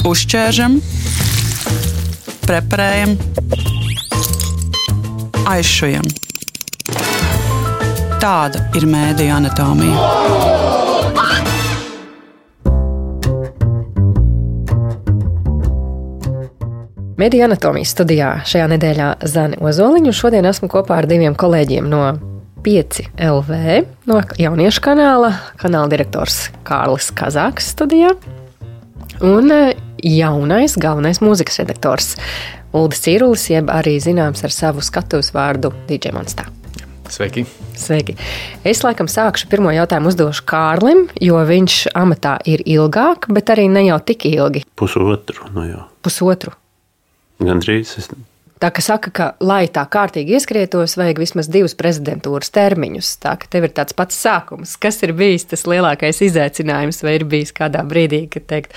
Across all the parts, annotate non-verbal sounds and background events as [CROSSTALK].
Uzķēršam, preparējam, aizšujam. Tāda ir mēdija anatomija. Mediju anatomijas studijā šajā nedēļā Zani Ozoliņu. Šodien esmu kopā ar diviem kolēģiem no 5 LV, no jauniešu kanāla, kanāla direktors Kārlis Kazāks studijā un jaunais galvenais mūzikas redaktors Ulris Cīrulis, jeb arī zināms ar savu skatuves vārdu DJ Monstā. Sveiki! Sveiki! Es laikam sākšu pirmo jautājumu uzdošu Kārlim, jo viņš amatā ir ilgāk, bet arī ne jau tik ilgi. Pusotru, no jau. Pusotru. Gandrīz. Es... Tā kā saka, ka, lai tā kārtīgi ieskrietos, vajag vismaz divus prezidentūras termiņus. Tā ka tev ir tāds pats sākums. Kas ir bijis tas lielākais izaicinājums, vai ir bijis kādā brīdī, kad teikt,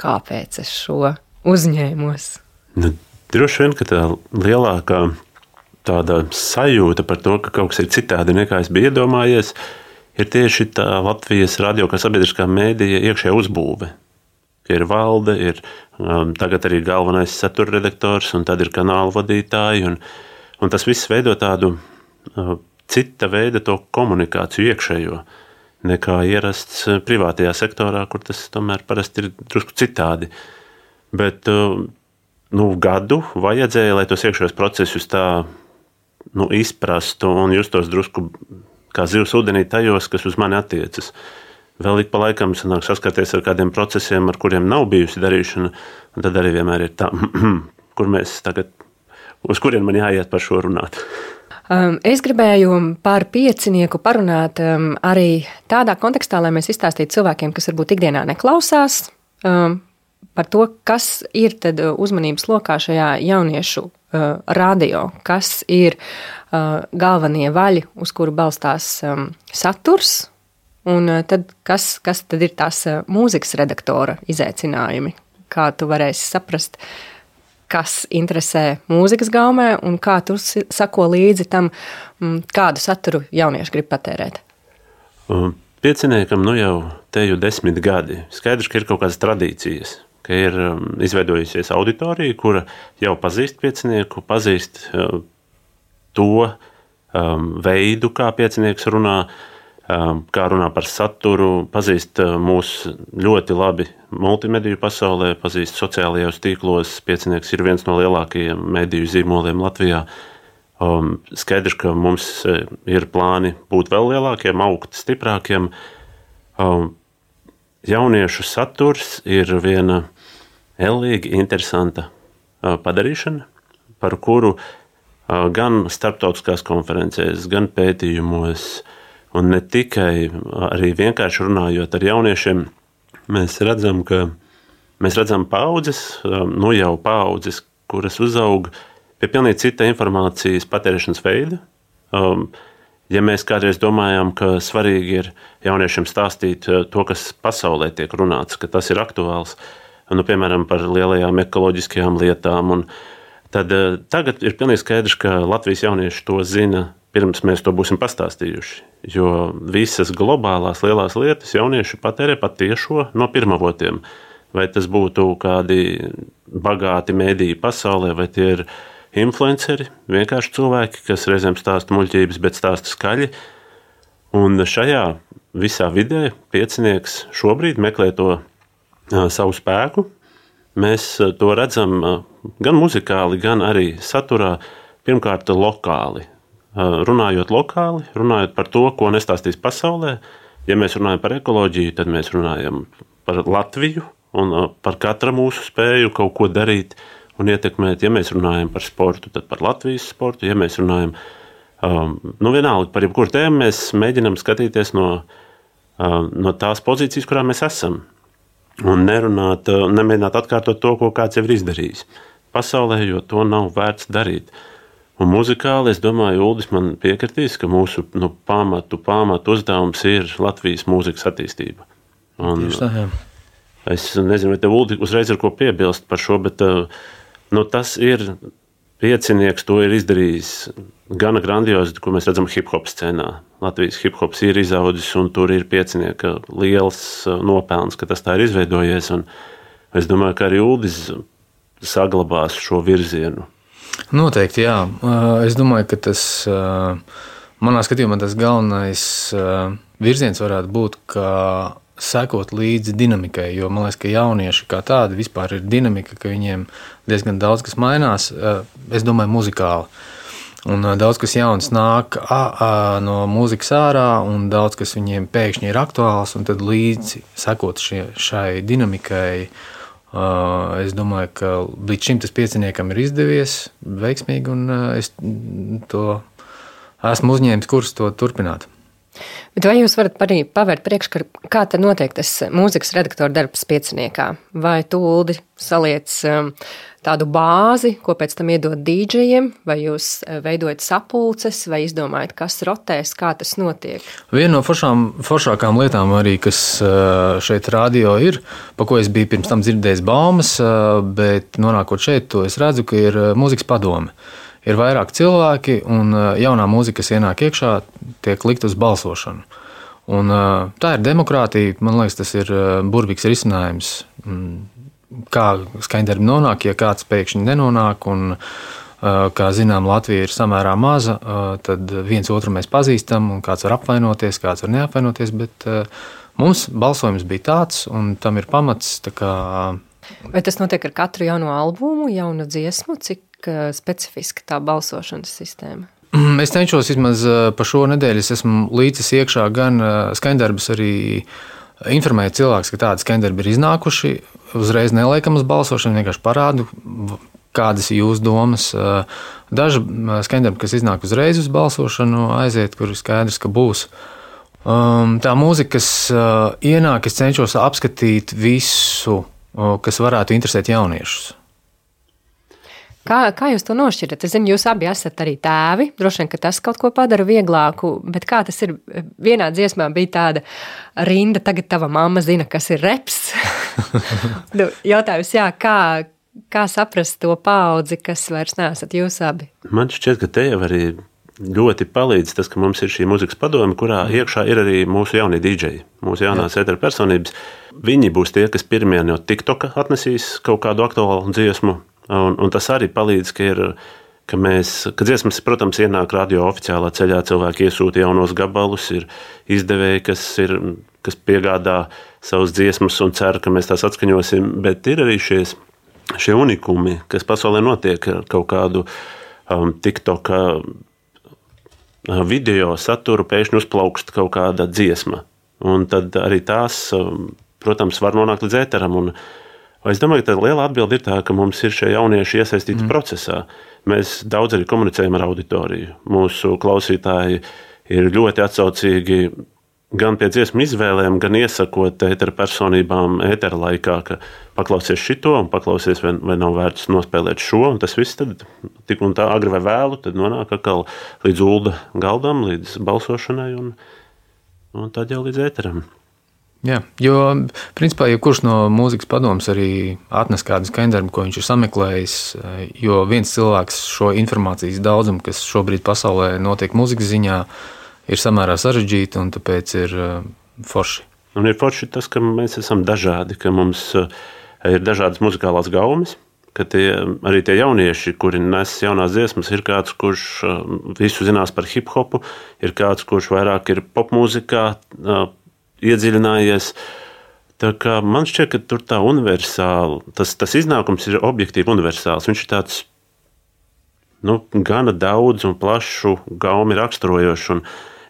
kāpēc es šo uzņēmos? Nu, droši vien, ka tā lielākā tāda sajūta par to, ka kaut kas ir citādi nekā es biju iedomājies, ir tieši tā Latvijas radio kā sabiedriskā mēdīja iekšējā uzbūve. Ir valde, ir um, tagad arī galvenais satura redaktors, un tad ir kanāla vadītāji. Un, un tas viss veido tādu uh, cita veida komunikāciju iekšējo nekā ierasts uh, privātajā sektorā, kur tas tomēr parasti ir drusku citādi. Bet uh, nu, gadu vajadzēja, lai tos iekšējos procesus tā nu, izprastu un justos drusku kā zivs ūdenī tajos, kas uz mani attiecas. Vēl ik pa laikam sanāk saskarties ar kādiem procesiem, ar kuriem nav bijusi darīšana, un tad arī vienmēr ir tā, [CLEARS THROAT] kur mēs tagad, uz kurien man jāiet par šo runāt. Um, es gribēju par piecinieku parunāt um, arī tādā kontekstā, lai mēs izstāstītu cilvēkiem, kas varbūt ikdienā neklausās, um, par to, kas ir uzmanības lokā šajā jauniešu uh, radio, kas ir uh, galvenie vaļi, uz kuru balstās um, saturs, Un eh, tad, kas, kas tad ir tās eh, mūzikas redaktora izaicinājumi? Kā tu varēsi saprast, kas interesē mūzikas gaumē, un kā tu sako līdzi tam, mm, kādu saturu jaunieši grib patērēt? Pieciniekam nu jau te jau desmit gadi. Skaidrs, ka ir kaut kādas tradīcijas, ka ir um, izveidojusies auditorija, kura jau pazīst piecinieku, pazīst uh, to um, veidu, kā piecinieks runā, uh, kā runā par saturu, pazīst uh, mūs ļoti labi multimediju pasaulē, pazīst sociālajos tīklos. Piecinieks ir viens no lielākajiem mediju zīmoliem Latvijā. Um, skaidrs, ka mums uh, ir plāni būt vēl lielākiem, augt stiprākiem. Um, jauniešu saturs ir viena ellīgi interesanta uh, padarīšana, par kuru gan starptautiskās konferencēs, gan pētījumos, uh, Un ne tikai arī vienkārši runājot ar jauniešiem, mēs redzam, ka mēs redzam paudzes, um, nu jau paudzes, kuras uzaug pie pilnīgi cita informācijas patērēšanas veida. Um, ja mēs kādreiz domājām, ka svarīgi ir jauniešiem stāstīt uh, to, kas pasaulē tiek runāts, ka tas ir aktuāls, nu, piemēram, par lielajām ekoloģiskajām lietām, tad uh, tagad ir pilnīgi skaidrs, ka Latvijas jaunieši to zina pirms mēs to būsim pastāstījuši. Jo visas globālās lielās lietas jaunieši patērē patiešo no pirmavotiem. Vai tas būtu kādi bagāti mēdīji pasaulē, vai tie ir influenceri, vienkārši cilvēki, kas reizēm stāsta muļķības, bet stāsta skaļi. Un šajā visā vidē piecinieks šobrīd meklē to savu spēku. Mēs to redzam gan muzikāli, gan arī saturā, pirmkārt, lokāli runājot lokāli, runājot par to, ko nestāstīs pasaulē. Ja mēs runājam par ekoloģiju, tad mēs runājam par Latviju un par katra mūsu spēju kaut ko darīt un ietekmēt. Ja mēs runājam par sportu, tad par Latvijas sportu. Ja mēs runājam um, nu vienalga, par jebkuru tēmu, mēs mēģinām skatīties no, um, no tās pozīcijas, kurā mēs esam. Un nerunāt, nemēģināt atkārtot to, ko kāds jau ir izdarījis pasaulē, jo to nav vērts darīt. Uh, Un muzikāli, es domāju, Uldis man piekritīs, ka mūsu nu, pamatu, pamatu uzdevums ir Latvijas mūzikas attīstība. Un, tā, jā. es nezinu, vai tev Uldi uzreiz ir ko piebilst par šo, bet uh, nu, tas ir piecinieks, to ir izdarījis gana grandiozi, ko mēs redzam hip hop scēnā. Latvijas hip hops ir izaudzis, un tur ir piecinieka liels uh, nopelns, ka tas tā ir izveidojies. Un, Es domāju, ka arī Uldis saglabās šo virzienu. Noteikti, jā. Es domāju, ka tas, manā skatījumā, tas galvenais virziens varētu būt, ka sekot līdzi dinamikai. Jo man liekas, ka jaunieši kā tādi vispār ir dinamika, ka viņiem diezgan daudz kas mainās. Es domāju, muzikāli. Un daudz kas jauns nāk a, a, no mūzikas ārā, un daudz kas viņiem pēkšņi ir aktuāls. Tad līdzi sekot šie, šai dinamikai, uh, es domāju, ka līdz šim tas pieciniekam ir izdevies veiksmīgi, un uh, es to esmu uzņēmis kurs to turpināt. Bet vai jūs varat arī pavērt priekškaru, kā tad notiek tas mūzikas redaktora darbs pieciniekā? Vai tu, Uldi, saliec um, tādu bāzi, ko pēc tam iedod dīdžejiem, vai jūs uh, veidojat sapulces, vai izdomājat, kas rotēs, kā tas notiek? Viena no foršām, foršākām lietām arī, kas uh, šeit radio ir, pa ko es biju pirms tam dzirdējis baumas, bet nonākot šeit, to es redzu, ka ir mūzikas padome ir vairāk cilvēki, un jaunā mūzika, kas ienāk iekšā, tiek likt uz balsošanu. Un, tā ir demokrātija. Man liekas, tas ir burvīgs risinājums. Kā skaņdarbi nonāk, ja kāds pēkšņi nenonāk. Un, kā zinām, Latvija ir samērā maza, tad viens otru mēs pazīstam, un kāds var apvainoties, kāds var neapvainoties. Bet mums balsojums bija tāds, un tam ir pamats. Vai tas notiek ar katru jauno albumu, jaunu dziesmu? Cik specifiska tā balsošanas sistēma? Mm, es cenšos vismaz pa šo nedēļu, es esmu līdzis iekšā gan skaņdarbus, arī informēt cilvēkus, ka tādi skaņdarbi ir iznākuši. Uzreiz neliekam uz balsošanu, vienkārši parādu, kādas ir jūsu domas. Daži skaņdarbi, kas iznāk uzreiz uz balsošanu, aiziet, kur ir skaidrs, ka būs. Tā mūzika, kas ienāk, es cenšos apskatīt visu, kas varētu interesēt jauniešus. Kā, kā jūs to nošķirat? Es zinu, jūs abi esat arī tēvi. Droši vien, ka tas kaut ko padara vieglāku, bet kā tas ir? Vienā dziesmā bija tāda rinda, tagad tava mamma zina, kas ir reps. [LAUGHS] nu, jautājums, jā, kā, kā saprast to paudzi, kas vairs neesat jūs abi? Man šķiet, ka te jau arī ļoti palīdz tas, ka mums ir šī mūzikas padome, kurā mm. iekšā ir arī mūsu jaunie dīdžeji, mūsu jaunās ētera personības. Viņi būs tie, kas pirmie no TikToka atnesīs kaut kādu aktuālu dziesmu Un, un tas arī palīdz, ka ir. Ka mēs, kad dziesmas, protams, ienāk radio oficiālā ceļā, cilvēki iesūta jaunos gabalus, ir izdevēji, kas, ir, kas piegādā savas dziesmas un cer, ka mēs tās atskaņosim. Bet ir arī šies, šie unikumi, kas pasaulē notiek ar kaut kādu um, TikTok uh, video saturu, pēkšņi uzplaukst kaut kāda dziesma. Un tad arī tās, um, protams, var nonākt līdz ēteram. Un, Es domāju, ka tā liela atbilde ir tā, ka mums ir šie jaunieši iesaistīti mm. procesā. Mēs daudz arī komunicējam ar auditoriju. Mūsu klausītāji ir ļoti atsaucīgi gan pie dziesmu izvēlēm, gan iesakot ētera personībām ētera laikā, ka paklausies šito un paklausies, vai, vai nav vērts nospēlēt šo. Tas viss tad, tik un tā agri vai vēlu, nonāk atkal līdz ULDA galdam, līdz balsošanai un, un tad jau līdz ēteram. Jā, jo principā jebkurš no mūzikas padomus arī atnes kādu skaņdarbu, ko viņš ir sameklējis. Jo viens cilvēks šo informācijas daudzumu, kas šobrīd pasaulē notiek mūzikas ziņā, ir samērā sarežģīti un tāpēc ir eh, forši. Un ir forši tas, ka mēs esam dažādi, ka mums eh, ir dažādas muzikālās gaumas. Tie, arī tie jaunieši, kuri nes jaunās dziesmas, ir kāds, kurš eh, visu zinās par hip hopu, ir kāds, kurš vairāk ir popmūzikā, iedziļinājies. Man šķiet, ka tur tā universāla, tas, tas iznākums ir objektīvi universāls. Viņš ir tāds nu, gana daudz un plašu gaumi raksturojošs.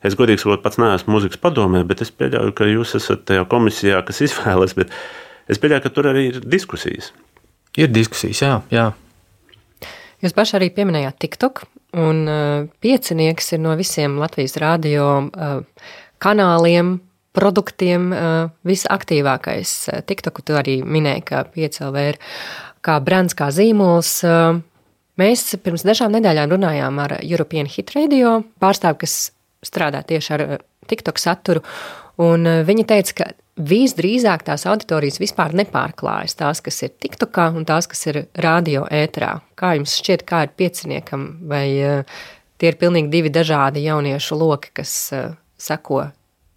Es godīgi sakot, pats neesmu mūzikas padomē, bet es pieļauju, ka jūs esat tajā komisijā, kas [LAUGHS] izvēlas. Es pieļauju, ka tur arī ir diskusijas. Ir diskusijas, jā. jā. Jūs paši arī pieminējāt TikTok, un uh, piecinieks ir no visiem Latvijas radio uh, kanāliem produktiem visaktīvākais. TikToku tu arī minēji, ka 5LV ir kā brands, kā zīmols. Mēs pirms dažām nedēļām runājām ar European Hit Radio pārstāvu, kas strādā tieši ar TikTok saturu, un viņi teica, ka visdrīzāk tās auditorijas vispār nepārklājas. Tās, kas ir TikTokā un tās, kas ir radio ēterā. Kā jums šķiet, kā ir pieciniekam, vai tie ir pilnīgi divi dažādi jauniešu loki, kas seko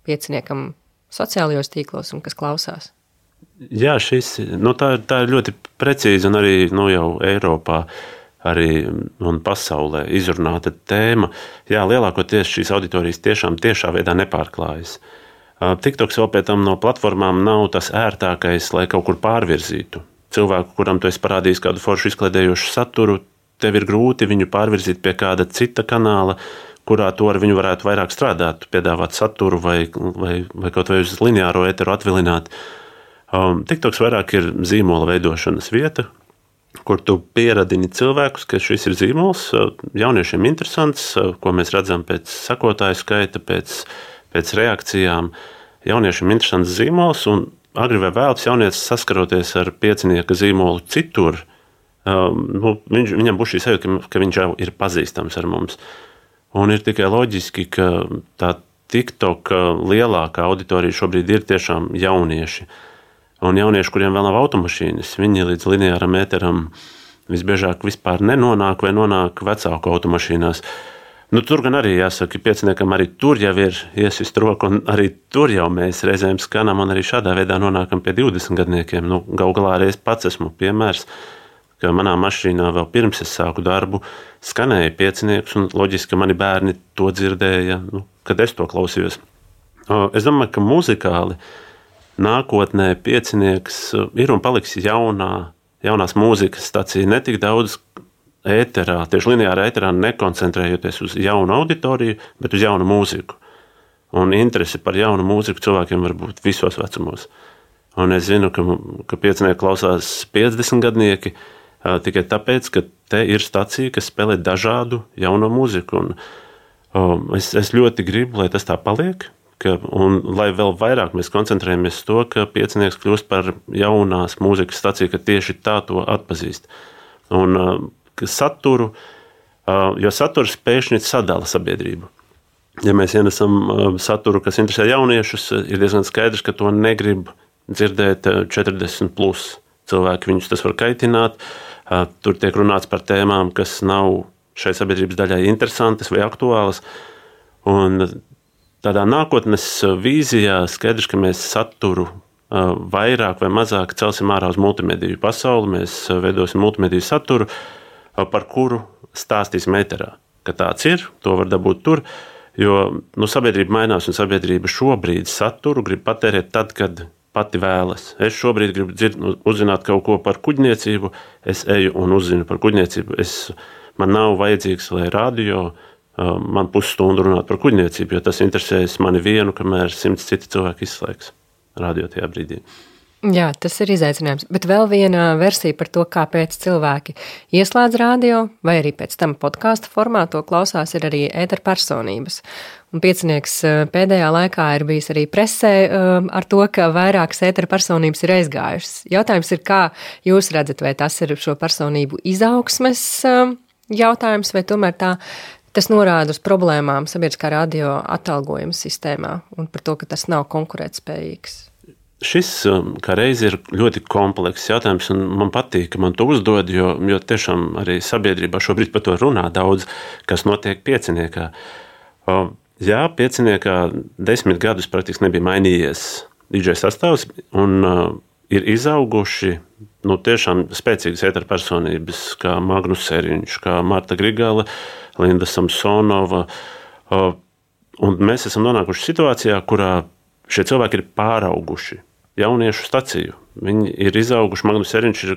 pieciniekam sociālajos tīklos un kas klausās? Jā, šis, nu, tā, tā ir ļoti precīza un arī nu, jau Eiropā. Arī pasaulē izrunāta tēma. Jā, lielākoties šīs auditorijas tiešām tiešā veidā nepārklājas. TikToks vēl pēc tam no platformām nav tas ērtākais, lai kaut kur pārvirzītu. Cilvēku, kuram tu esi parādījis kādu foršu izklaidējošu saturu, tev ir grūti viņu pārvirzīt pie kāda cita kanāla, kurā to ar viņu varētu vairāk strādāt, piedāvāt saturu vai, vai, vai kaut vai uz lineāro eteru atvilināt. Uh, Um, TikToks vairāk ir zīmola veidošanas vieta, kur tu pieradini cilvēkus, ka šis ir zīmols, uh, jauniešiem interesants, uh, ko mēs redzam pēc sekotāju skaita, pēc, pēc reakcijām. Jauniešiem interesants zīmols, un agri vai vēlams jaunietis saskaroties ar piecinieka zīmolu citur, um, nu, viņš, viņam būs šī sajūta, ka, ka viņš jau ir pazīstams ar mums. Un ir tikai loģiski, ka tā TikTok lielākā auditorija šobrīd ir tiešām jaunieši. Un jaunieši, kuriem vēl nav automašīnas, viņi līdz lineāram metāram visbiežāk vispār nenonāk vai nonāk vecāku automašīnās. Nu, tur gan arī jāsaka, ka pieciniekam arī tur jau ir iesist roku, un arī tur jau mēs reizēm skanam, un arī šādā veidā nonākam pie 20 gadniekiem. Nu, Galu galā arī es pats esmu piemērs, ka manā mašīnā vēl pirms es sāku darbu skanēja piecinieks, un loģiski, mani bērni to dzirdēja, nu, kad es to klausījos. Es domāju, ka muzikāli nākotnē piecinieks ir un paliks jaunā, jaunās mūzikas stacija. Ne tik daudz ēterā, tieši lineārā ēterā, nekoncentrējoties uz jaunu auditoriju, bet uz jaunu mūziku. Un interese par jaunu mūziku cilvēkiem var būt visos vecumos. Un es zinu, ka, ka piecinieki klausās 50 gadnieki tikai tāpēc, ka te ir stacija, kas spēlē dažādu jaunu mūziku. Un, um, es, es ļoti gribu, lai tas tā paliek ka, un lai vēl vairāk mēs koncentrējamies uz to, ka piecinieks kļūst par jaunās mūzikas staciju, ka tieši tā to atpazīst. Un saturu, jo saturs pēkšņi sadala sabiedrību. Ja mēs ienesam saturu, kas interesē jauniešus, ir diezgan skaidrs, ka to negrib dzirdēt 40 plus cilvēki. Viņus tas var kaitināt. Tur tiek runāts par tēmām, kas nav šai sabiedrības daļai interesantas vai aktuālas. Un tādā nākotnes vīzijā skaidrs, ka mēs saturu vairāk vai mazāk celsim ārā uz multimediju pasauli. Mēs veidosim multimediju saturu, par kuru stāstīsim metrā. Ka tāds ir, to var dabūt tur. Jo nu, sabiedrība mainās, un sabiedrība šobrīd saturu grib patērēt tad, kad pati vēlas. Es šobrīd gribu dzird, nu, uzzināt kaut ko par kuģniecību, es eju un uzzinu par kuģniecību. Es, man nav vajadzīgs, lai radio uh, man pusstundu runāt par kuģniecību, jo tas interesēs mani vienu, kamēr simts citi cilvēki izslēgs radio tajā brīdī. Jā, tas ir izaicinājums. Bet vēl viena versija par to, kāpēc cilvēki ieslēdz radio, vai arī pēc tam podkāstu formātu klausās, ir arī ēterpersonības. Un piecinieks pēdējā laikā ir bijis arī presē ar to, ka vairākas ēterpersonības ir aizgājušas. Jautājums ir, kā jūs redzat, vai tas ir šo personību izaugsmes jautājums, vai tomēr tā Tas norāda uz problēmām sabiedriskā radio atalgojuma sistēmā un par to, ka tas nav konkurētspējīgs. Šis um, kā reizi ir ļoti komplekss jautājums, un man patīk, ka man to uzdod, jo, jo tiešām arī sabiedrībā šobrīd par to runā daudz, kas notiek pieciniekā. Jā, pieciniekā desmit gadus praktiski nebija mainījies DJ sastāvs, un uh, ir izauguši nu, tiešām spēcīgas ēteru personības, kā Magnus Seriņš, kā Marta Grigala. Uh, Linda Samsonova. Un mēs esam nonākuši situācijā, kurā šie cilvēki ir pārauguši jauniešu staciju. Viņi ir izauguši, Magnus Eriņš ir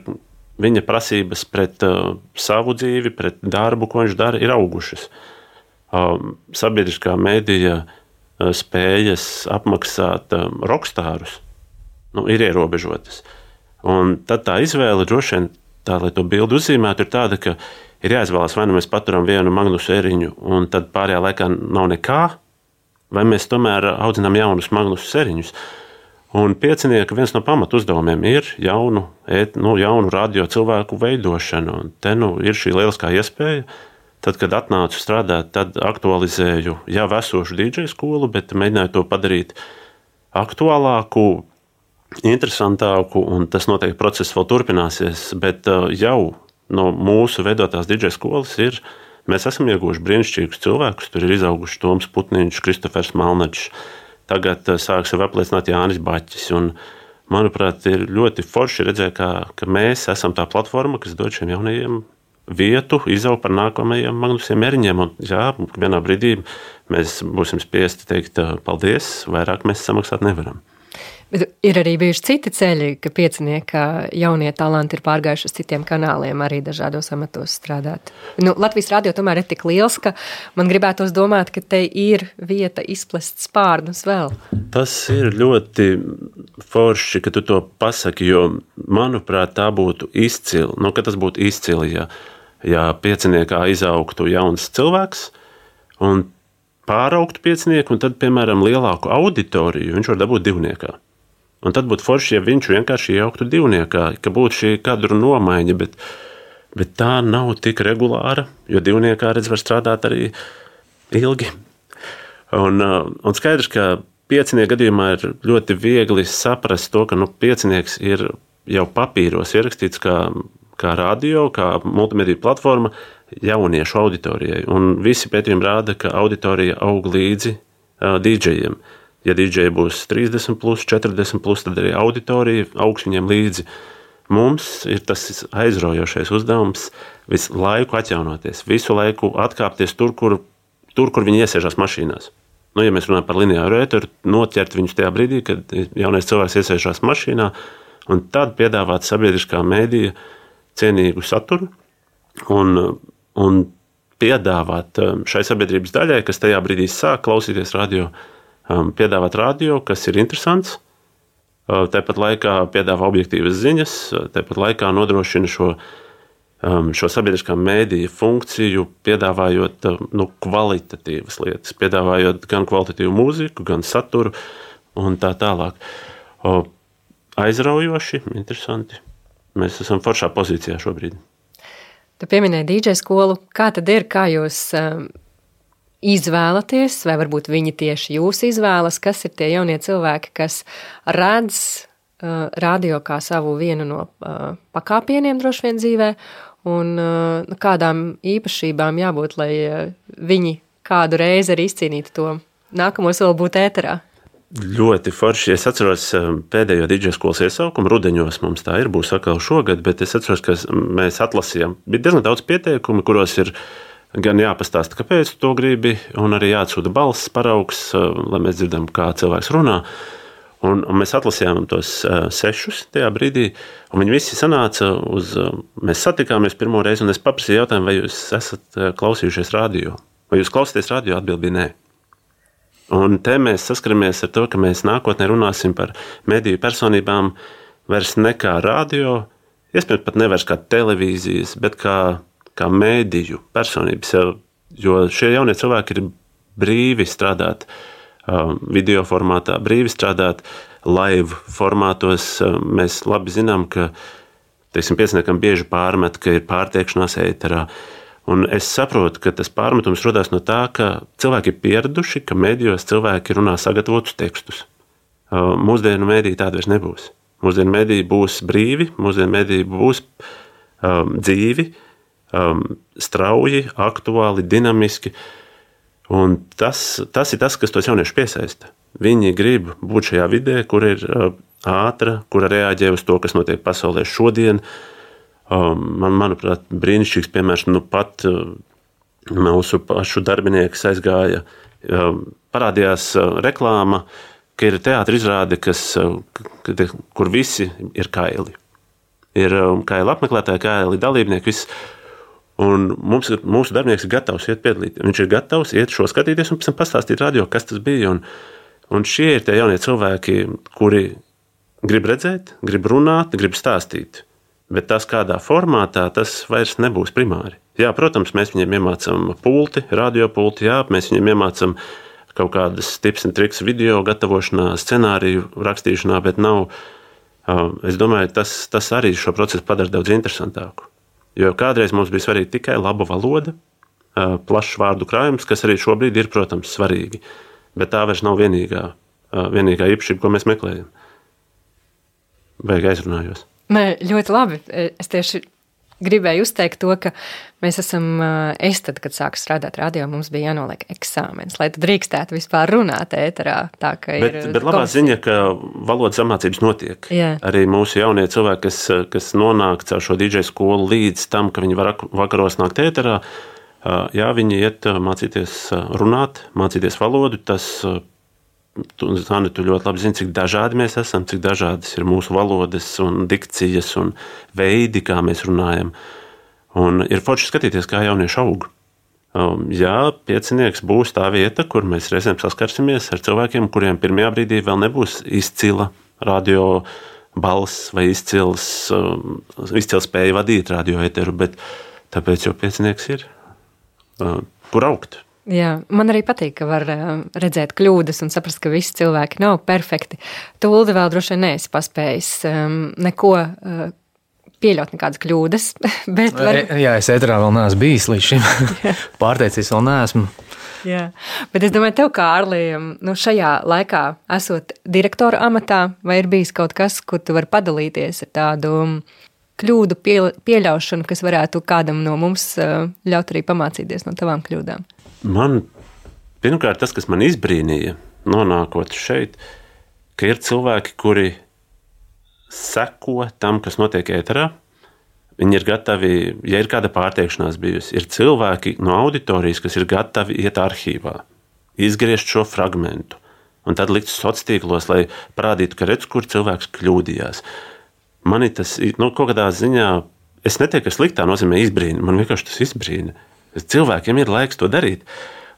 viņa prasības pret uh, savu dzīvi, pret darbu, ko viņš dara, ir augušas. Uh, sabiedriskā mēdīja uh, spējas apmaksāt uh, rokstārus nu, ir ierobežotas. Un tad tā izvēle droši vien, tā, lai to bildi uzzīmētu, ir tāda, ka ir jāizvēlas, vai nu mēs paturam vienu magnusu eriņu, un tad pārējā laikā nav nekā, vai mēs tomēr audzinām jaunus magnusu eriņus. Un piecinieka viens no pamatu uzdevumiem ir jaunu, et, nu, jaunu radio cilvēku veidošana. Un te nu, ir šī lieliskā iespēja. Tad, kad atnācu strādāt, tad aktualizēju jau esošu DJ skolu, bet mēģināju to padarīt aktuālāku, interesantāku, tas noteikti process vēl turpināsies. Bet uh, jau no mūsu veidotās DJ skolas ir. Mēs esam ieguvuši brīnišķīgus cilvēkus. Tur ir izauguši Toms Putniņš, Kristofers Malnačs. Tagad eh, sāk sevi apliecināt Jānis Baķis. Un, manuprāt, ir ļoti forši redzēt, kā, ka mēs esam tā platforma, kas dod šiem jaunajiem vietu, izaugt par nākamajiem magnusiem mēriņiem. Un, jā, vienā brīdī mēs būsim spiesti teikt paldies, vairāk mēs samaksāt nevaram. Bet ir arī bijuši citi ceļi, ka piecinieka jaunie talanti ir pārgājuši uz citiem kanāliem, arī dažādos amatos strādāt. Nu, Latvijas radio tomēr ir tik liels, ka man gribētos domāt, ka te ir vieta izplest spārnus vēl. Tas ir ļoti forši, ka tu to pasaki, jo, manuprāt, tā būtu izcili, nu, tas būtu izcili, ja, ja pieciniekā izaugtu jauns cilvēks un pāraugtu piecinieku, un tad, piemēram, lielāku auditoriju viņš var dabūt divniekā. Un tad būtu forši, ja viņš vienkārši iejauktu divniekā, ka būtu šī kadru nomaiņa, bet, bet tā nav tik regulāra, jo divniekā redz var strādāt arī ilgi. Un, uh, un skaidrs, ka piecinieku gadījumā ir ļoti viegli saprast to, ka nu, piecinieks ir jau papīros ierakstīts kā, kā radio, kā multimediju platforma jauniešu auditorijai. Un visi pētījumi rāda, ka auditorija aug līdzi uh, dīdžejiem. Uh, Ja DJ būs 30, plus, 40, plus, tad arī auditorija augs viņiem līdzi. Mums ir tas aizraujošais uzdevums visu laiku atjaunoties, visu laiku atkāpties tur, kur, tur, kur viņi iesēžās mašīnās. Nu, ja mēs runājam par lineāru ēteru, noķert viņus tajā brīdī, kad jaunais cilvēks iesēžās mašīnā, un tad piedāvāt sabiedriskā mēdīja cienīgu saturu un, un piedāvāt um, šai sabiedrības daļai, kas tajā brīdī sāk klausīties radio, um, piedāvāt radio, kas ir interesants. Uh, tāpat laikā piedāvā objektīvas ziņas, uh, tāpat laikā nodrošina šo, um, šo sabiedriskā mēdīja funkciju, piedāvājot uh, nu, kvalitatīvas lietas, piedāvājot gan kvalitatīvu mūziku, gan saturu un tā tālāk. Aizraujoši, interesanti. Mēs esam foršā pozīcijā šobrīd. Tu pieminēji DJ skolu. Kā tad ir, kā jūs um, izvēlaties, vai varbūt viņi tieši jūs izvēlas, kas ir tie jaunie cilvēki, kas redz uh, radio kā savu vienu no uh, pakāpieniem droši vien dzīvē, un uh, kādām īpašībām jābūt, lai uh, viņi kādu reizi arī izcīnītu to nākamo soli būt ēterā. Ļoti forši. Es atceros um, pēdējo dīdžeja skolas iesaukumu. Rudenos mums tā ir, būs atkal šogad, bet es atceros, ka mēs atlasījām. Bija diezgan daudz pieteikumu, kuros ir ielikumi gan jāpastāsta, kāpēc tu to gribi, un arī jāatsūta balss paraugs, eh, lai mēs dzirdam, kā cilvēks runā. Un, un mēs atlasījām tos uh, sešus tajā brīdī, un viņi visi sanāca uz. Uh, mēs satikāmies pirmo reizi, un es paprasīju jautājumu, vai jūs esat klausījušies radio, vai jūs klausāties radio? Atbildi nē. Un te mēs saskaramies ar to, ka mēs nākotnē runāsim par mediju personībām vairs ne kā radio, iespējams, pat nevis kā televīzijas, bet kā kā mēdīju personības. Jo šie jaunie cilvēki ir brīvi strādāt um, video formātā, brīvi strādāt live formātos. Um, mēs labi zinām, ka teiksim, pieciniekam bieži pārmet, ka ir pārtiekšanās ēterā. Un es saprotu, ka tas pārmetums rodas no tā, ka cilvēki ir pieraduši, ka medijos cilvēki runā sagatavotus tekstus. Uh, mūsdienu mēdīja tāda vairs nebūs. Mūsdienu mēdīja būs brīvi, mūsdienu mēdīja būs um, dzīvi, uh, um, strauji, aktuāli, dinamiski. Un tas, tas ir tas, kas tos jauniešus piesaista. Viņi grib būt šajā vidē, kur ir uh, ātra, kura reaģē uz to, kas notiek pasaulē šodien. Um, man, manuprāt, brīnišķīgs piemērs, nu pat uh, mūsu pašu darbinieks aizgāja, um, parādījās uh, reklāma, ka ir teātris izrāde, kas, uh, kur visi ir kaili. Ir um, kaili apmeklētāji, kaili dalībnieki. Viss, Un mums ir, mūsu darbinieks ir gatavs iet piedalīties. Viņš ir gatavs iet šo skatīties un pēc tam pastāstīt radio, kas tas bija. Un, un šie ir tie jaunie cilvēki, kuri grib redzēt, grib runāt, grib stāstīt. Bet tas, kādā formātā, tas vairs nebūs primāri. Jā, protams, mēs viņiem iemācām pulti, radiopulti, jā, mēs viņiem iemācām kaut kādas tips un triks video gatavošanā, scenāriju rakstīšanā, bet nav. Es domāju, tas, tas arī šo procesu padara daudz interesantāku. Jo kādreiz mums bija svarīga tikai laba valoda, plašs vārdu krājums, kas arī šobrīd ir, protams, svarīgi. Bet tā vairs nav vienīgā, vienīgā īpašība, ko mēs meklējam. Vai aizrunājos? Nē, ļoti labi. Es tieši gribēju uzteikt to, ka mēs esam, es tad, kad sāku strādāt radio, mums bija jānoliek eksāmenis, lai drīkstētu vispār runāt ēterā. Tā, bet, bet labā komisija. ziņa, ka valodas apmācības notiek. Jā. Arī mūsu jaunie cilvēki, kas, kas nonāk caur šo DJ skolu līdz tam, ka viņi var vakaros nākt ēterā, jā, viņi iet mācīties runāt, mācīties valodu. Tas, Tu, Zani, tu ļoti labi zini, cik dažādi mēs esam, cik dažādas ir mūsu valodas, un dikcijas un veidi, kā mēs runājam. Un ir forši skatīties, kā jaunieši aug. Um, jā, piecinieks būs tā vieta, kur mēs reizēm saskarsimies ar cilvēkiem, kuriem pirmajā brīdī vēl nebūs izcila radio balss vai izcils, um, izcils spēja vadīt radio eteru, bet tāpēc jau piecinieks ir. Uh, kur augt? Jā, man arī patīk, ka var uh, redzēt kļūdas un saprast, ka visi cilvēki nav perfekti. Tūlīt vēl droši vien neesi paspējis um, neko uh, pieļaut nekādas kļūdas. [LAUGHS] Var... E, jā, es ēterā vēl neesmu bijis līdz šim. [LAUGHS] Pārteicis vēl neesmu. Jā, bet es domāju, tev, kā ārlījam, nu šajā laikā esot direktora amatā, vai ir bijis kaut kas, kur tu vari padalīties ar tādu kļūdu pieļaušanu, kas varētu kādam no mums ļaut arī pamācīties no tavām kļūdām? Man pirmkārt tas, kas man izbrīnīja, nonākot šeit, ka ir cilvēki, kuri seko tam, kas notiek ēterā. Viņi ir gatavi, ja ir kāda pārteikšanās bijusi, ir cilvēki no auditorijas, kas ir gatavi iet arhīvā, izgriezt šo fragment, un tad likt sociālos tīklos, lai parādītu, ka redz, kur cilvēks kļūdījās. Man tas nu, kaut kādā ziņā, es neteiktu, ka sliktā nozīmē izbrīna, man vienkārši tas izbrīna. Cilvēkiem ir laiks to darīt.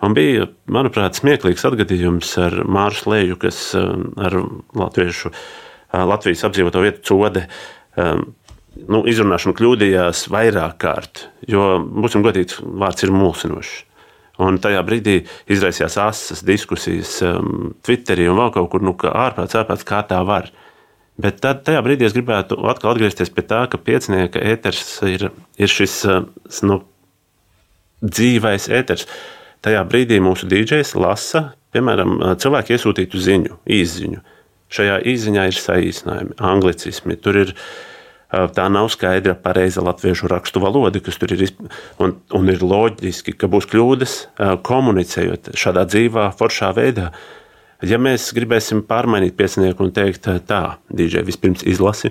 Un bija, manuprāt, smieklīgs atgadījums ar Mārsu Lēju, kas um, ar latviešu uh, Latvijas apdzīvoto vietu code. Nu, izrunāšanu kļūdījās vairāk kārt, jo, būsim godīgi, vārds ir mulsinošs. Un tajā brīdī izraisījās asas diskusijas um, Twitterī un vēl kaut kur, nu, kā ārprāts, ārprāts, kā tā var. Bet tad, tajā brīdī es gribētu atkal atgriezties pie tā, ka piecinieka ēters ir, ir šis nu, dzīvais ēters. Tajā brīdī mūsu dīdžers lasa, piemēram, cilvēku iesūtītu ziņu, īsziņu. Šajā izziņā ir saīsinājumi, anglicismi. Tur ir tā nav skaidra, pareiza latviešu rakstu valoda, kas tur ir. Un, un ir loģiski, ka būs kļūdas komunicējot šādā dzīvā, foršā veidā. Ja mēs gribēsim pārmainīt piecinieku un teikt, tā, DJ, vispirms izlasi,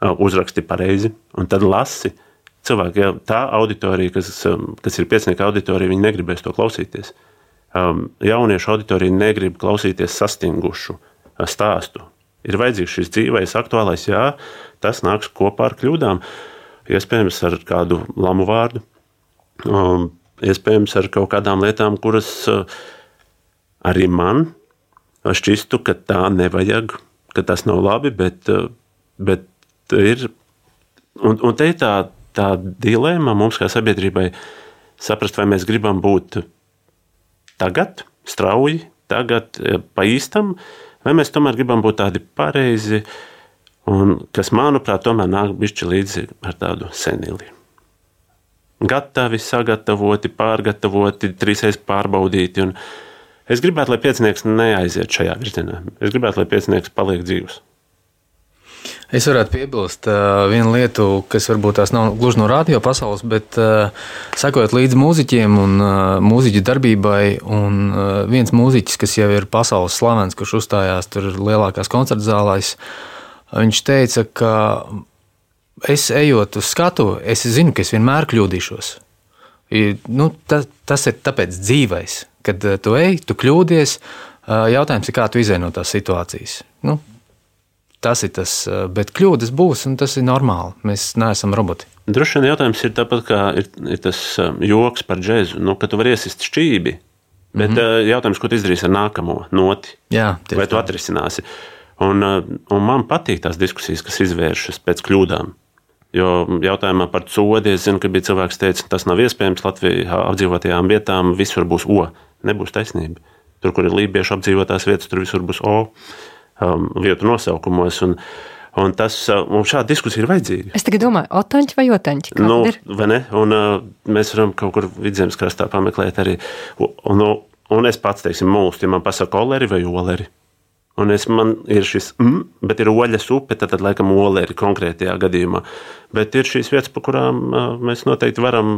uzraksti pareizi, un tad lasi. Cilvēki, ja tā auditorija, kas, kas ir piecinieka auditorija, viņi negribēs to klausīties. Jauniešu auditorija negrib klausīties sastingušu stāstu. Ir vajadzīgs šis dzīvais, aktuālais, jā, tas nāks kopā ar kļūdām. Iespējams, ar kādu lamu vārdu, um, iespējams, ar kaut kādām lietām, kuras arī man šķistu, ka tā nevajag, ka tas nav labi, bet, uh, bet ir. Un, un te ir tā, tā dilemma mums, kā sabiedrībai, saprast, vai mēs gribam būt tagad, strauji, tagad pa īstam, uh, vai mēs tomēr gribam būt tādi pareizi, un kas, manuprāt, tomēr nāk bišķi līdzi ar tādu senili. Gatavi, sagatavoti, pārgatavoti, trīsreiz pārbaudīti. Es gribētu, lai piecinieks neaiziet šajā virzienā. Es gribētu, lai piecinieks paliek dzīvs. Es varētu piebilst uh, vienu lietu, kas varbūt tās nav gluži no radio pasaules, bet uh, sekojot līdzi mūziķiem un uh, mūziķu darbībai. Un, uh, viens mūziķis, kas jau ir pasaules slavens, kurš uzstājās tur lielākās koncerta zālēs, viņš teica, ka es ejot uz skatu, es zinu, ka es vienmēr kļūdīšos. Nu, tas, tas ir tāpēc dzīvais, kad uh, tu ej, tu kļūdies. Uh, jautājums ir, kā tu izēj no tās situācijas. Nu, Tas ir tas, eh, bet kļūdas būs, un tas ir normāli. Mēs neesam roboti. Droši vien jautājums ir tāpat kā ir, ir tas eh, joks par džēzu, nu, ka tu vari iesist šķīvi. Bet mm -hmm. jautājums, ko tu izdarīsi ar nākamo noti? Jā, vai tu atrisināsi? Un, un man patīk tās diskusijas, kas izvēršas pēc kļūdām. Jo jautājumā par sodi es zinu, ka bija cilvēks, kas teica, tas nav iespējams Latvijā apdzīvotajām vietām, visur būs O. Nebūs taisnība. Tur, kur ir lībiešu apdzīvotās vietas, tur visur būs O um, vietu nosaukumos. Un, Un tas uh, mums šāda diskusija ir vajadzīga. Es tagad domāju, otaņķi vai otaņķi? Nu, vai ne? Un, uh, mēs varam kaut kur vidzemes krastā pameklēt arī. Un, un, un es pats, teiksim, mūsu, ja man pasaka oleri vai oleri. Un es, man ir šis, mm, bet ir oļas upe, tad, tad laikam ole ir konkrētajā gadījumā. Bet ir šīs vietas, par kurām mēs noteikti varam.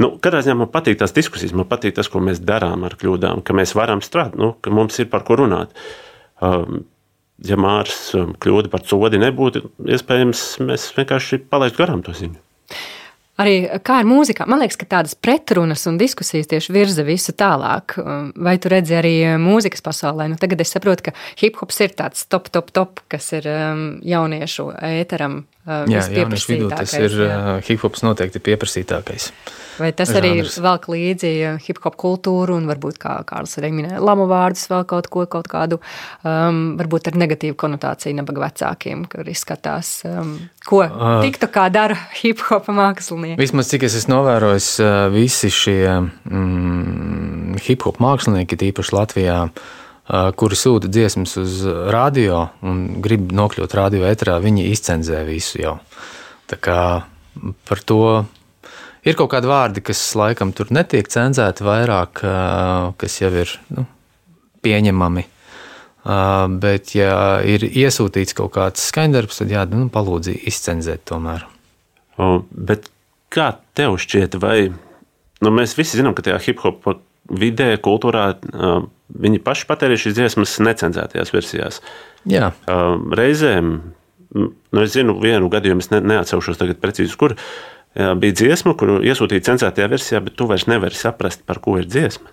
Nu, katrā ziņā man patīk tās diskusijas, man patīk tas, ko mēs darām ar kļūdām, ka mēs varam strādāt, nu, ka mums ir par ko runāt. Um, ja Mārcis kļūda par sodi nebūtu, iespējams, mēs vienkārši palaistu garām to ziņu. Arī kā ar mūzikā, man liekas, ka tādas pretrunas un diskusijas tieši virza visu tālāk. Vai tu redzi arī mūzikas pasaulē? Nu, tagad es saprotu, ka hip hops ir tāds top, top, top, kas ir um, jauniešu ēteram. Uh, jā, jauniešu vidū tas ir uh, hip hops noteikti pieprasītākais. Vai tas arī velk līdzi hip hop kultūru un varbūt, kā Kārlis arī minēja, lamu vārdus, vēl kaut ko, kaut kādu, um, varbūt ar negatīvu konotāciju nabaga vecākiem, kur izskatās, um, ko uh, tiktu kā dara [LAUGHS] hip hopa mākslinieki. Vismaz cik es esmu novērojis, uh, visi šie mm, hip hop mākslinieki, tīpaši Latvijā, uh, kuri sūta dziesmas uz radio un grib nokļūt radio etrā, viņi izcenzē visu jau. Tā kā par to Ir kaut kādi vārdi, kas laikam tur netiek cenzēti vairāk, kas jau ir nu, pieņemami. Bet, ja ir iesūtīts kaut kāds skaņdarbs, tad jā, nu, palūdzi izcenzēt tomēr. O, bet kā tev šķiet, vai nu, mēs visi zinām, ka tajā hip hop vidē, kultūrā viņi paši patērē šīs dziesmas necenzētajās versijās? Jā. Reizēm, nu, es zinu vienu gadījumu, es ne, neatceros tagad precīzi, kur bija dziesma, kuru iesūtīja cenzētajā versijā, bet tu vairs nevari saprast, par ko ir dziesma.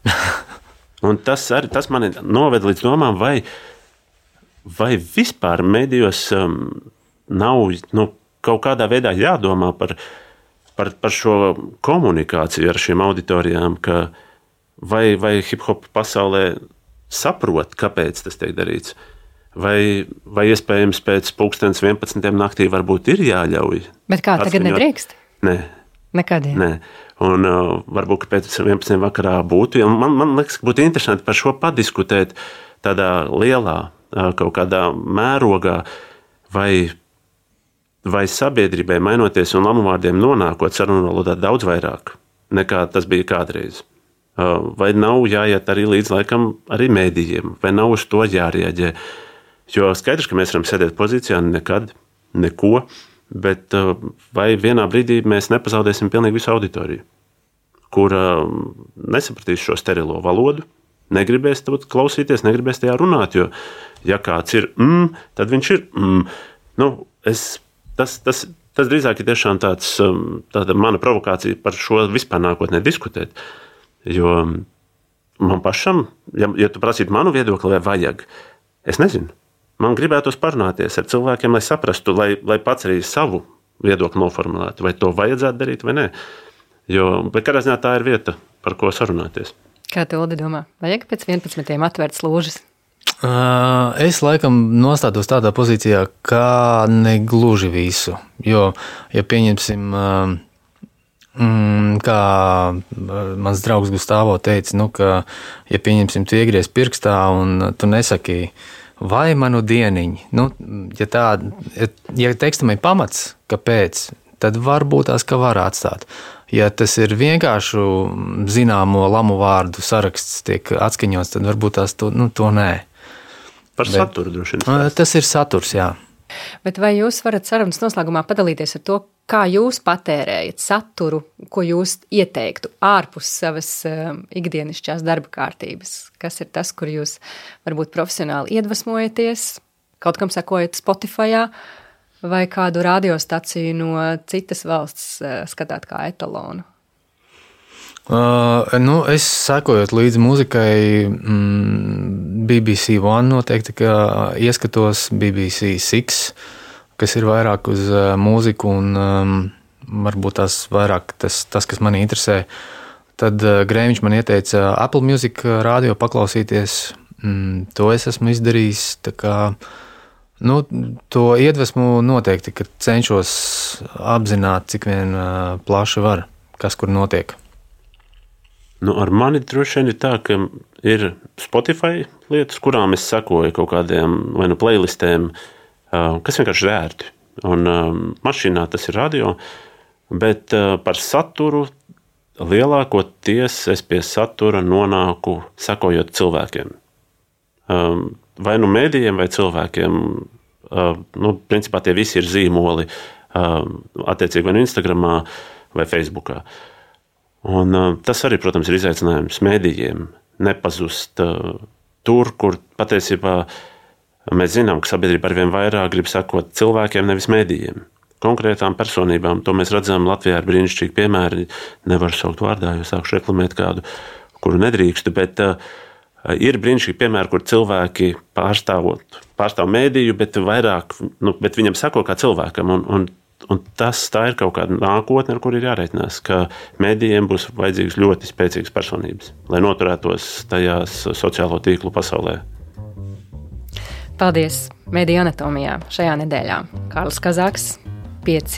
[LAUGHS] Un tas arī tas man noved līdz domām, vai, vai vispār medijos um, nav nu, kaut kādā veidā jādomā par, par, par šo komunikāciju ar šīm auditorijām, ka vai, vai hip hop pasaulē saprot, kāpēc tas tiek darīts. Vai, vai iespējams pēc pusdienas 11. naktī varbūt ir jāļauj? Bet kā tagad nedrīkst? Nē. Nekad. Nē. Un, uh, varbūt pēc 11. vakarā būtu. Man, man liekas, ka būtu interesanti par šo padiskutēt tādā lielā, uh, kaut kādā mērogā, vai, vai sabiedrībai mainoties un lamuvārdiem nonākot sarunu valodā daudz vairāk nekā tas bija kādreiz. Uh, vai nav jāiet arī līdz laikam arī mēdījiem, vai nav uz to jārieģē. Jo skaidrs, ka mēs varam sēdēt pozīcijā nekad, neko Bet uh, vai vienā brīdī mēs nepazaudēsim pilnīgi visu auditoriju, kura um, nesapratīs šo sterilo valodu, negribēs klausīties, negribēs tajā runāt. Jo, ja kāds ir mm, tad viņš ir. Mm. Nu, es, tas, tas, tas drīzāk ir tiešām tāds, um, tāda mana provokācija par šo vispār nākotnē diskutēt. Jo um, man pašam, ja, ja tu prasītu manu viedokli, vai vajag, es nezinu. Man gribētos parunāties ar cilvēkiem, lai saprastu, lai, lai pats arī savu viedokli noformulētu, vai to vajadzētu darīt vai nē. Jo, bet kādā ziņā tā ir vieta, par ko sarunāties. Kā tu domā, vajag pēc 11. atvērt slūžas? Es laikam nostātos tādā pozīcijā, kā negluži visu. Jo, ja pieņemsim, mm, kā mans draugs Gustavs teica, nu, ka, ja pieņemsim, tu iegries pirkstā un tu nesaki, vai manu dieniņu. Nu, ja, tā, ja, ja tekstam ir pamats, kāpēc, tad varbūt tās ka var atstāt. Ja tas ir vienkārši zināmo lamu vārdu saraksts, tiek atskaņots, tad varbūt tās to, nu, to nē. Par saturu droši vien. Tas ir saturs, jā. Bet vai jūs varat sarunas noslēgumā padalīties ar to, kā jūs patērējat saturu, ko jūs ieteiktu ārpus savas um, ikdienišķās darba kārtības? Kas ir tas, kur jūs varbūt profesionāli iedvesmojaties, kaut kam sakojat Spotify vai kādu radiostaciju no citas valsts uh, skatāt kā etalonu? Uh, nu, es sekojot līdzi muzikai, mm, BBC One noteikti ieskatos, BBC Six, kas ir vairāk uz uh, mūziku un um, varbūt tas vairāk tas, tas, kas manī interesē. Tad uh, Grēmiņš man ieteica Apple Music radio paklausīties. Mm, to es esmu izdarījis. Nu, to iedvesmu noteikti cenšos apzināt, cik vien uh, plaši var, kas kur notiek. Nu, ar mani droši vien ir tā, ka ir Spotify lietas, kurām es sekoju kaut kādiem vai nu playlistēm, kas vienkārši ir ērti. Un mašīnā tas ir radio, bet par saturu lielākoties es pie satura nonāku sekojot cilvēkiem. vai nu mēdījiem, vai cilvēkiem. Nu, principā tie visi ir zīmoli, attiecīgi vai nu Instagram vai Facebook. Un, tas arī, protams, ir izaicinājums mēdījiem nepazust tur, kur patiesībā mēs zinām, ka sabiedrība arvien vairāk grib sekot cilvēkiem, nevis mēdījiem. Konkrētām personībām to mēs redzam Latvijā ar brīnišķīgu piemēru. Nevaru saukt vārdā, jo sākšu reklamēt kādu, kuru nedrīkstu. Bet, uh, Ir brīnišķīgi piemēri, kur cilvēki pārstāvot, pārstāv mēdīju, bet, vairāk, nu, bet viņam sako kā cilvēkam. Un, un, un tas ir kaut kāda nākotne, ar kur ir jārēķinās, ka mēdījiem būs vajadzīgas ļoti spēcīgas personības, lai noturētos tajās sociālo tīklu pasaulē. Paldies! Mēdīņu anatomijā šajā nedēļā Kārlis Kazaks, 5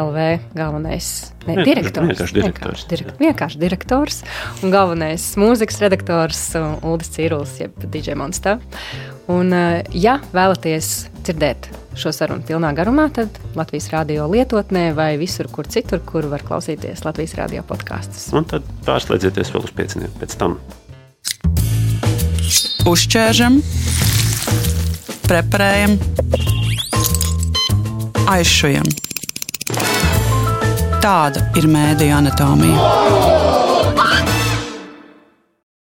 LV galvenais ne, ne, direktors. Vienkārši direktors. Vienkārši, vienkārši direktors un galvenais mūzikas redaktors Uldis Cīrulis, jeb DJ Monsta. Un, ja vēlaties dzirdēt šo sarunu pilnā garumā, tad Latvijas radio lietotnē vai visur, kur citur, kur var klausīties Latvijas radio podkāstus. Un tad pārslēdzieties vēl uz pieciem pēc tam. Uzķēršam, preparējam, aizšujam. Tāda ir mēdīņa anatomija.